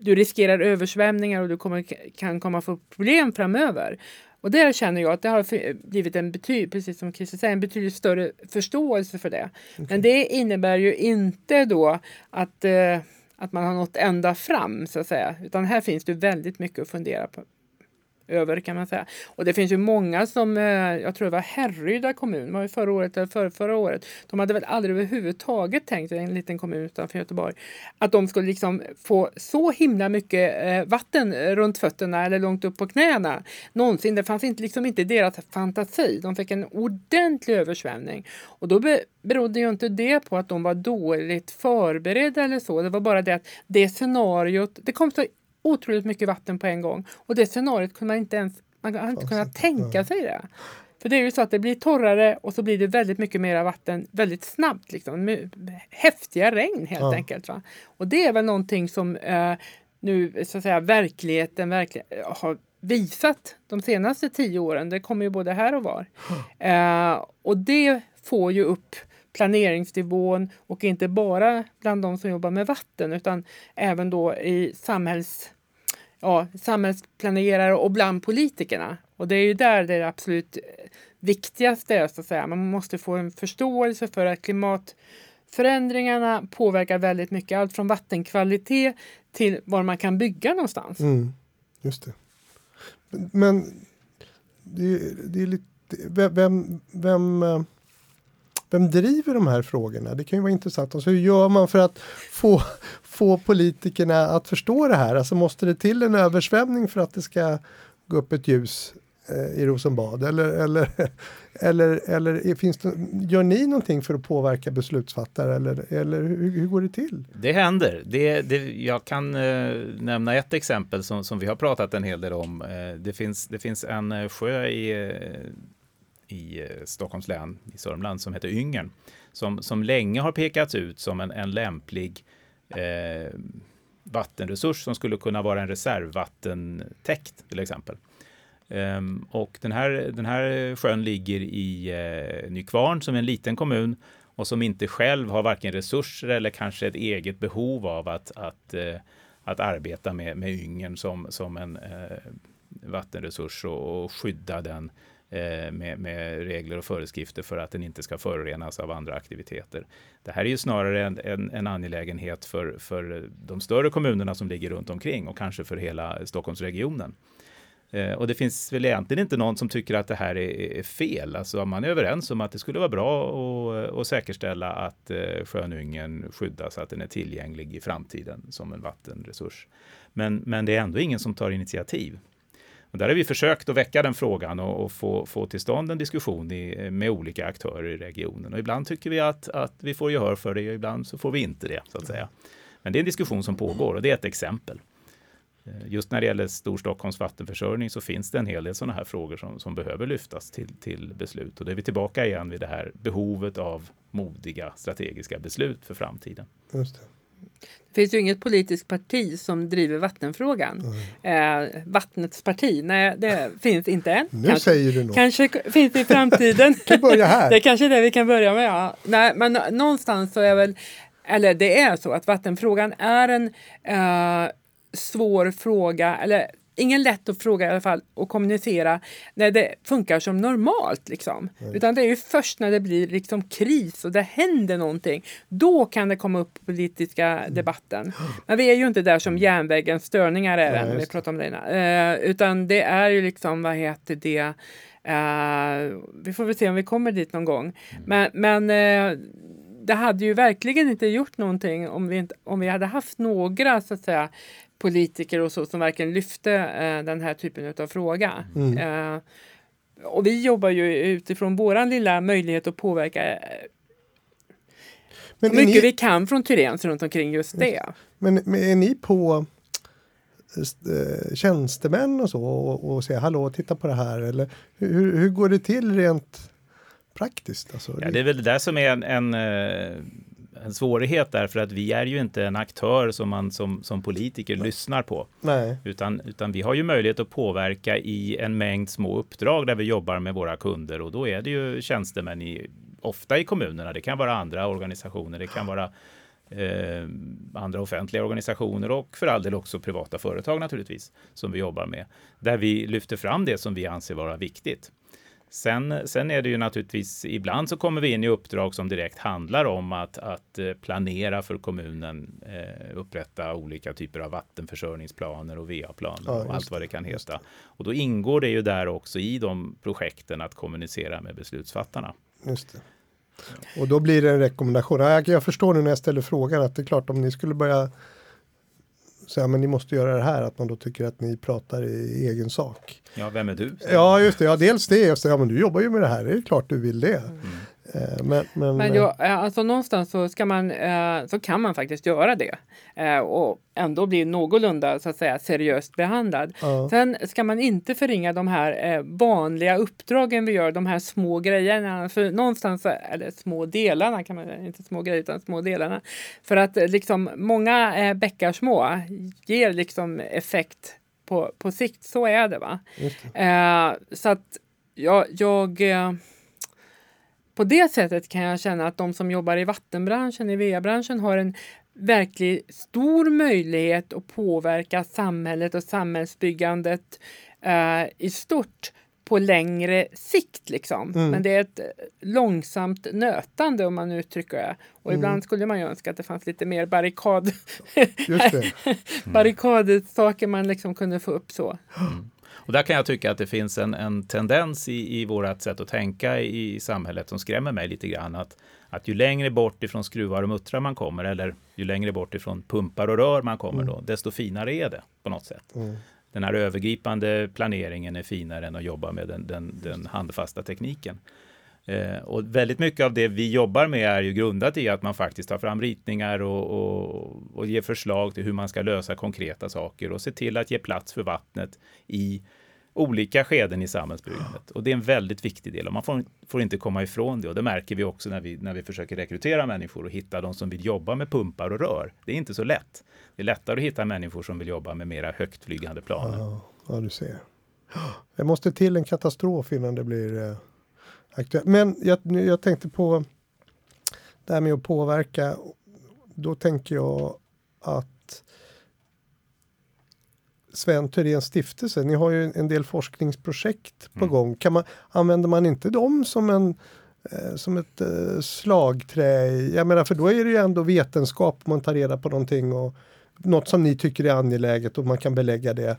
du riskerar översvämningar och du kommer, kan komma få problem framöver. Och där känner jag att det har blivit en betydligt, precis som Christer säger, en betydligt större förståelse för det. Okay. Men det innebär ju inte då att, eh, att man har nått ända fram så att säga. Utan här finns det väldigt mycket att fundera på, över kan man säga. Och det finns ju många som, eh, jag tror det var Härryda kommun, var förra året eller för, förra året. De hade väl aldrig överhuvudtaget tänkt, en liten kommun utanför Göteborg, att de skulle liksom få så himla mycket eh, vatten runt fötterna eller långt upp på knäna någonsin. Det fanns inte, liksom inte deras fantasi. De fick en ordentlig översvämning. Och då be, berodde ju inte det på att de var dåligt förberedda eller så. Det var bara det att det scenariot, det kom så otroligt mycket vatten på en gång. Och det scenariot kunde man inte ens man hade inte kunnat tänka sig det. För det är ju så att det blir torrare och så blir det väldigt mycket mer vatten väldigt snabbt. Liksom. Häftiga regn helt ja. enkelt. Va? Och det är väl någonting som eh, nu så att säga verkligheten verkligen har visat de senaste tio åren. Det kommer ju både här och var. Eh, och det får ju upp planeringsnivån och inte bara bland de som jobbar med vatten utan även då i samhälls, ja, samhällsplanerare och bland politikerna. Och det är ju där det absolut viktigaste är, så att säga. Man måste få en förståelse för att klimatförändringarna påverkar väldigt mycket. Allt från vattenkvalitet till var man kan bygga någonstans. Mm, just det. Men det, det är lite... Vem, vem vem eh, vem driver de här frågorna? Det kan ju vara intressant. Alltså, hur gör man för att få, få politikerna att förstå det här? Alltså måste det till en översvämning för att det ska gå upp ett ljus eh, i Rosenbad? Eller, eller, eller, eller finns det, gör ni någonting för att påverka beslutsfattare? Eller, eller hur, hur går det till? Det händer. Det, det, jag kan eh, nämna ett exempel som, som vi har pratat en hel del om. Eh, det, finns, det finns en eh, sjö i eh, i eh, Stockholms län, i Sörmland, som heter Yngern, som, som länge har pekats ut som en, en lämplig eh, vattenresurs som skulle kunna vara en reservvattentäkt till exempel. Ehm, och den här, den här sjön ligger i eh, Nykvarn som är en liten kommun och som inte själv har varken resurser eller kanske ett eget behov av att, att, eh, att arbeta med, med Yngern som, som en eh, vattenresurs och, och skydda den Eh, Eh, med, med, regler och föreskrifter för att den inte ska förorenas av andra aktiviteter. Det här är ju snarare en, en, en angelägenhet för, för de större kommunerna som ligger runt omkring och kanske för hela Stockholmsregionen. Eh, och det finns väl egentligen inte någon som tycker att det här är, fel. Alltså man är överens om att det skulle vara bra att, att säkerställa att eh, sjön Yngen skyddas, att den är tillgänglig i framtiden som en vattenresurs. Men, men det är ändå ingen som tar initiativ. Och där har vi försökt att väcka den frågan och, och få, få till stånd en diskussion i, med olika aktörer i regionen. Och ibland tycker vi att, att vi får gehör för det och ibland så får vi inte det. så att säga. Men det är en diskussion som pågår och det är ett exempel. Eh, just när det gäller Storstockholms vattenförsörjning så finns det en hel del sådana här frågor som, som behöver lyftas till, till beslut. Och då är vi tillbaka igen vid det här behovet av modiga strategiska beslut för framtiden. Just det. Det finns ju inget politiskt parti som driver vattenfrågan. Mm. Eh, vattnets parti, nej det finns inte än. Nu kanske, säger du något. Kanske finns det i framtiden. (laughs) kan börja här. det är kanske är det vi kan börja med. Ja. Nej, men någonstans så är väl, eller det är så att vattenfrågan är en eh, svår fråga, eller ingen lätt att fråga i alla fall och kommunicera när det funkar som normalt. Liksom. Mm. Utan det är ju först när det blir liksom kris och det händer någonting. Då kan det komma upp politiska mm. debatten. Men vi är ju inte där som järnvägens störningar är än, vi pratar om det uh, Utan det är ju liksom, vad heter det, uh, vi får väl se om vi kommer dit någon gång. Mm. Men, men uh, det hade ju verkligen inte gjort någonting om vi, inte, om vi hade haft några så att säga, politiker och så som verkligen lyfte eh, den här typen av fråga. Mm. Eh, och vi jobbar ju utifrån våran lilla möjlighet att påverka. Men mycket ni, vi kan från Tyrens runt omkring just det. Men, men är ni på äh, tjänstemän och så och, och säger hallå, titta på det här? Eller hur, hur går det till rent praktiskt? Alltså, ja, det är väl det där som är en, en eh, en svårighet därför att vi är ju inte en aktör som man som, som politiker Nej. lyssnar på. Nej. Utan, utan vi har ju möjlighet att påverka i en mängd små uppdrag där vi jobbar med våra kunder och då är det ju tjänstemän i, ofta i kommunerna. Det kan vara andra organisationer, det kan vara eh, andra offentliga organisationer och för all del också privata företag naturligtvis som vi jobbar med. Där vi lyfter fram det som vi anser vara viktigt. Sen, sen är det ju naturligtvis, ibland så kommer vi in i uppdrag som direkt handlar om att, att eh, planera för kommunen, eh, upprätta olika typer av vattenförsörjningsplaner och VA-planer ja, och allt vad det kan heta. Och då ingår det ju där också i de projekten att kommunicera med beslutsfattarna. Just det. Och då blir det en rekommendation. Jag förstår nu när jag ställer frågan att det är klart om ni skulle börja säga men ni måste göra det här, att man då tycker att ni pratar i egen sak. Ja, vem är du? Ja, just det. Ja, dels det. Och så, ja, men du jobbar ju med det här, det är klart du vill det. Mm. Eh, men, men, men jag, eh, alltså någonstans så, ska man, eh, så kan man faktiskt göra det och ändå bli någorlunda så att säga, seriöst behandlad. Ja. Sen ska man inte förringa de här vanliga uppdragen vi gör, de här små grejerna. För någonstans, eller små delarna, kan man inte små grejer utan små delarna. För att liksom många bäckar små ger liksom effekt på, på sikt. Så är det. va. Det. så att jag, jag på det sättet kan jag känna att de som jobbar i vattenbranschen, i VA-branschen, har en verkligt stor möjlighet att påverka samhället och samhällsbyggandet eh, i stort på längre sikt. Liksom. Mm. Men det är ett långsamt nötande om man uttrycker det. Och mm. ibland skulle man ju önska att det fanns lite mer barrikad... (laughs) barrikadsaker man liksom kunde få upp så. Och där kan jag tycka att det finns en, en tendens i, i vårt sätt att tänka i samhället som skrämmer mig lite grann. Att, att ju längre bort ifrån skruvar och muttrar man kommer, eller ju längre bort ifrån pumpar och rör man kommer, mm. då, desto finare är det på något sätt. Mm. Den här övergripande planeringen är finare än att jobba med den, den, den handfasta tekniken. Eh, och väldigt mycket av det vi jobbar med är ju grundat i att man faktiskt tar fram ritningar och, och, och ger förslag till hur man ska lösa konkreta saker och se till att ge plats för vattnet i olika skeden i samhällsbyggandet. Och det är en väldigt viktig del och man får, får, inte komma ifrån det. Och det märker vi också när vi, när vi försöker rekrytera människor och hitta de som vill jobba med pumpar och rör. Det är inte så lätt. Det är lättare att hitta människor som vill jobba med mera högtflygande planer. Ja, ja du ser. Det måste till en katastrof innan det blir eh, aktuellt. Men jag, jag tänkte på det här med att påverka. Då tänker jag att Sven Thyréns stiftelse, ni har ju en del forskningsprojekt på mm. gång. Kan man, använder man inte dem som, en, eh, som ett eh, slagträ? Jag menar, för då är det ju ändå vetenskap, man tar reda på någonting och något som ni tycker är angeläget och man kan belägga det.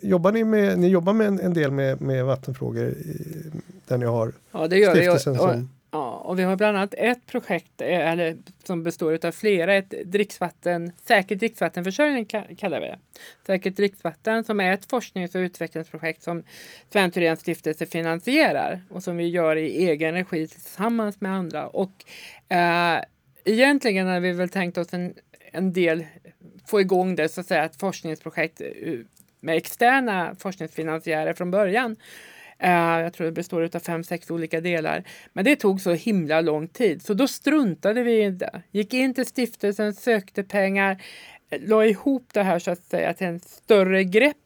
Jobbar ni med, ni jobbar med en, en del med, med vattenfrågor i, där ni har ja, det gör stiftelsen? Vi. Och, och, som... Och vi har bland annat ett projekt eh, eller, som består av flera. Ett dricksvatten, säkert dricksvattenförsörjning kallar vi det. Säkert dricksvatten som är ett forsknings och utvecklingsprojekt som Sven Thyréns stiftelse finansierar och som vi gör i egen regi tillsammans med andra. Och eh, egentligen har vi väl tänkt oss en, en del få igång det så att säga ett forskningsprojekt eh, med externa forskningsfinansiärer från början. Uh, jag tror det består av fem, sex olika delar. Men det tog så himla lång tid, så då struntade vi i det. Gick in till stiftelsen, sökte pengar, la ihop det här så att säga till en större grepp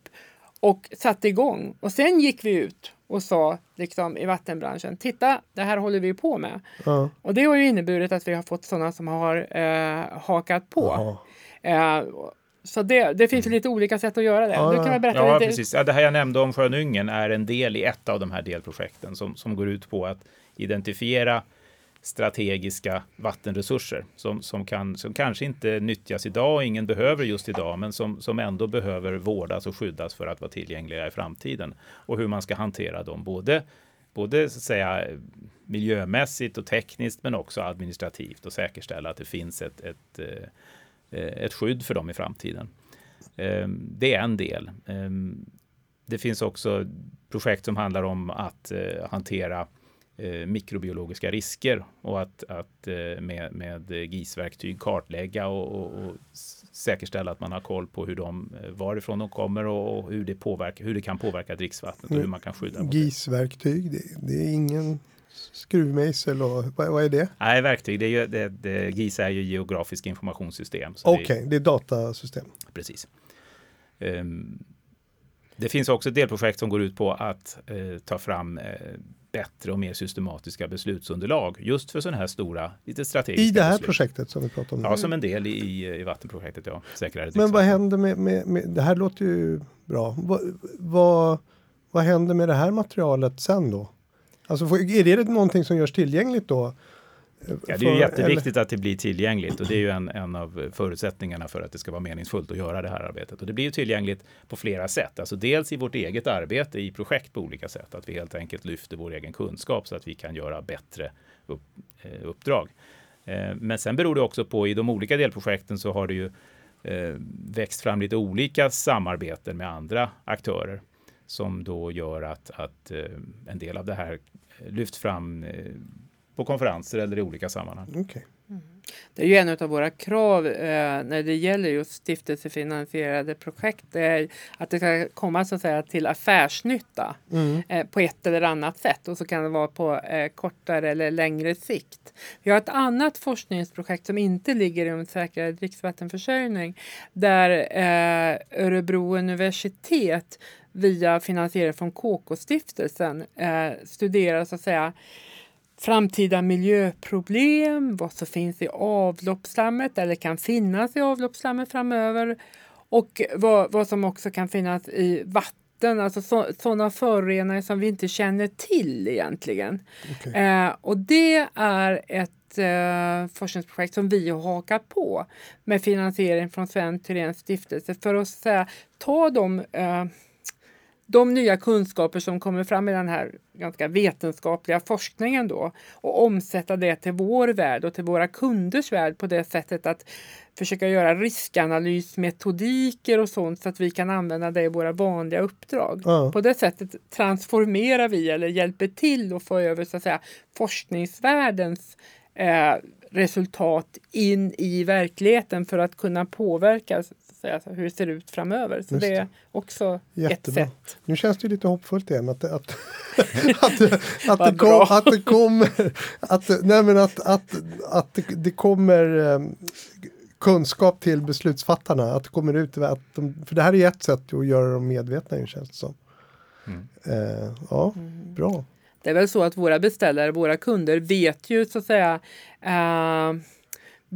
och satte igång. Och sen gick vi ut och sa liksom, i vattenbranschen, titta, det här håller vi på med. Uh. Och det har ju inneburit att vi har fått sådana som har uh, hakat på. Uh, så det, det finns lite olika sätt att göra det. Ja, du kan väl berätta ja lite. precis. Ja, det här jag nämnde om sjön Yngen är en del i ett av de här delprojekten som, som går ut på att identifiera strategiska vattenresurser som, som, kan, som kanske inte nyttjas idag, ingen behöver just idag, men som, som ändå behöver vårdas och skyddas för att vara tillgängliga i framtiden. Och hur man ska hantera dem, både, både så att säga, miljömässigt och tekniskt, men också administrativt och säkerställa att det finns ett, ett Eh, ett skydd för dem i framtiden. Ehm, det är en del. Ehm, det finns också projekt som handlar om att eh, hantera eh, mikrobiologiska risker och att, att eh, med, med GIS-verktyg kartlägga och, och, och, säkerställa att man har koll på hur de, eh, varifrån de kommer och, och hur, det påverkar, hur det kan påverka dricksvattnet och hur man kan skydda GIS-verktyg, det, det, är ingen skruvmejsel och vad, vad, är det? Nej, verktyg, det är ju, det, det, GIS är ju geografiska informationssystem. Okej, okay, det, det, är datasystem. Precis. Um, det finns också ett delprojekt som går ut på att eh, ta fram eh, bättre och mer systematiska beslutsunderlag just för sådana här stora, lite strategiska I det här beslut. projektet som vi pratar om nu? Ja, som en del i, i vattenprojektet, ja. Säkrare Men vad händer med, med, med, det här låter ju bra. Vad, vad, vad händer med det här materialet sen då? Alltså, är det någonting som görs tillgängligt då? Ja, det är jätteviktigt eller? att det blir tillgängligt och det är ju en, en av förutsättningarna för att det ska vara meningsfullt att göra det här arbetet. Och det blir ju tillgängligt på flera sätt, alltså dels i vårt eget arbete i projekt på olika sätt, att vi helt enkelt lyfter vår egen kunskap så att vi kan göra bättre upp, eh, uppdrag. Eh, men sen beror det också på i de olika delprojekten så har det ju eh, växt fram lite olika samarbeten med andra aktörer som då gör att, att en del av det här lyfts fram på konferenser eller i olika sammanhang. Okay. Mm. Det är ju en av våra krav eh, när det gäller just stiftelsefinansierade projekt. Det är att det ska komma så att säga, till affärsnytta mm. eh, på ett eller annat sätt och så kan det vara på eh, kortare eller längre sikt. Vi har ett annat forskningsprojekt som inte ligger inom säkrare dricksvattenförsörjning där eh, Örebro universitet via finansiering från KK-stiftelsen eh, studerar så att säga framtida miljöproblem, vad som finns i avloppsslammet eller kan finnas i avloppsslammet framöver och vad, vad som också kan finnas i vatten, alltså sådana föroreningar som vi inte känner till egentligen. Okay. Eh, och det är ett eh, forskningsprojekt som vi har hakat på med finansiering från Sven Thyréns stiftelse för att säga, ta de eh, de nya kunskaper som kommer fram i den här ganska vetenskapliga forskningen då och omsätta det till vår värld och till våra kunders värld på det sättet att försöka göra riskanalysmetodiker och sånt så att vi kan använda det i våra vanliga uppdrag. Ja. På det sättet transformerar vi eller hjälper till att få över så att säga, forskningsvärldens eh, resultat in i verkligheten för att kunna påverka säga, hur det ser ut framöver. Så det. det. är också Jättebra. ett sätt. Nu känns det lite hoppfullt igen att, att, (laughs) att, att, det, kom, att det kommer att, nej men att, att, att det, det kommer um, kunskap till beslutsfattarna. Att det kommer ut, att de, för det här är ett sätt att göra dem medvetna känns det som. Mm. Uh, ja, mm. bra. Det är väl så att våra beställare, våra kunder vet ju så att säga uh,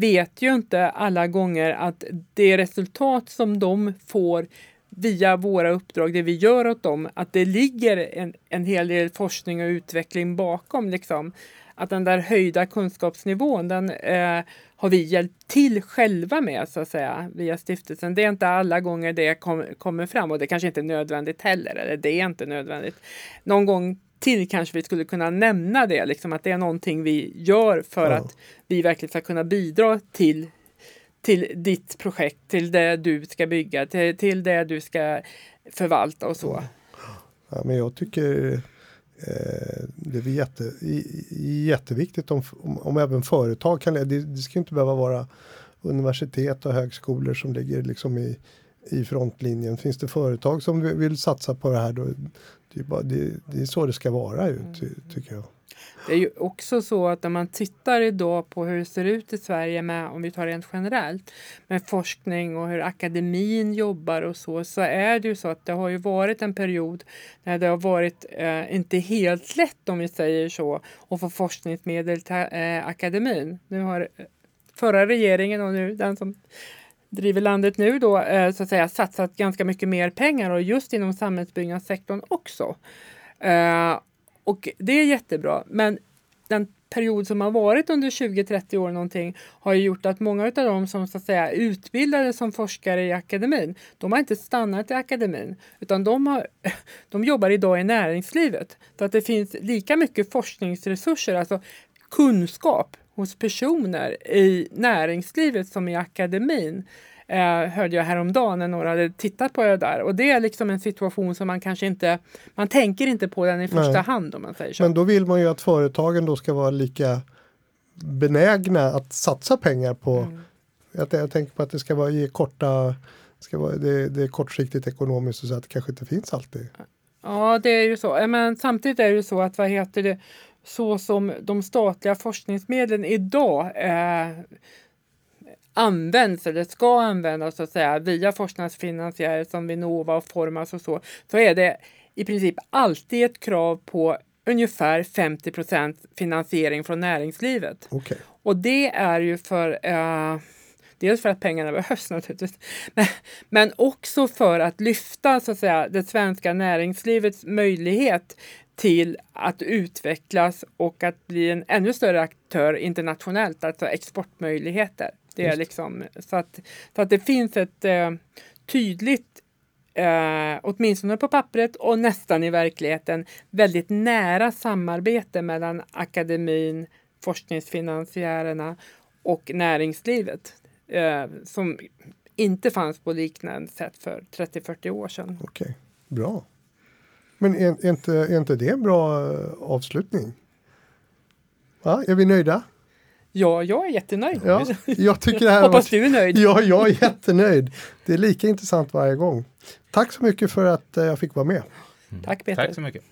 vet ju inte alla gånger att det resultat som de får via våra uppdrag, det vi gör åt dem, att det ligger en, en hel del forskning och utveckling bakom. Liksom. Att den där höjda kunskapsnivån, den eh, har vi hjälpt till själva med så att säga via stiftelsen. Det är inte alla gånger det kom, kommer fram och det kanske inte är nödvändigt heller. Eller det är inte nödvändigt. Någon gång till kanske vi skulle kunna nämna det, liksom att det är någonting vi gör för ja. att vi verkligen ska kunna bidra till, till ditt projekt, till det du ska bygga, till, till det du ska förvalta och så. Ja, men jag tycker eh, det är jätte, jätteviktigt om, om, om, även företag kan, det, det ska inte behöva vara universitet och högskolor som ligger liksom i, i frontlinjen. Finns det företag som vill satsa på det här då, det är, bara, det, det är så det ska vara ju, ty, tycker jag. Det är ju också så att när man tittar idag på hur det ser ut i Sverige med, om vi tar rent generellt, med forskning och hur akademin jobbar och så, så är det ju så att det har ju varit en period när det har varit eh, inte helt lätt om vi säger så, att få forskningsmedel till eh, akademin. Nu har eh, förra regeringen och nu den som driver landet nu då eh, så att säga satsat ganska mycket mer pengar och just inom samhällsbyggnadssektorn också. Eh, och det är jättebra. Men den period som har varit under 20-30 år någonting har gjort att många av dem som så att säga utbildade som forskare i akademin, de har inte stannat i akademin utan de, har, (laughs) de jobbar idag i näringslivet. Så att det finns lika mycket forskningsresurser, alltså kunskap hos personer i näringslivet som i akademin. Eh, hörde jag häromdagen när några hade tittat på det där. Och det är liksom en situation som man kanske inte, man tänker inte på den i första Nej. hand om man säger så. Men då vill man ju att företagen då ska vara lika benägna att satsa pengar på, Mm. jag, jag tänker på att det ska vara ge korta, ska vara, det, det är kortsiktigt ekonomiskt och så att det kanske inte finns alltid. Ja, det är ju så. Men samtidigt är det ju så att vad heter det, så som de statliga forskningsmedlen idag eh, används eller ska användas så att säga via forskningsfinansiärer som Vinnova och Formas och så, så är det i princip alltid ett krav på ungefär 50% finansiering från näringslivet. Okej, Och det är ju för eh, Dels för att pengarna behövs naturligtvis, men, men också för att lyfta så att säga, det svenska näringslivets möjlighet till att utvecklas och att bli en ännu större aktör internationellt, alltså exportmöjligheter. Det är liksom, så, att, så att det finns ett eh, tydligt, eh, åtminstone på pappret och nästan i verkligheten, väldigt nära samarbete mellan akademin, forskningsfinansiärerna och näringslivet eh, som inte fanns på liknande sätt för 30-40 år sedan. okej, bra. Men är, är, inte, är inte det en bra eh, avslutning? Va? Är vi nöjda? Ja, jag är jättenöjd. Ja, jag tycker det här (laughs) Hoppas varit du är nöjd. Ja, jag är jättenöjd. Det är lika intressant varje gång. Tack så mycket för att eh, jag fick vara med. Tack Peter. Tack så mycket.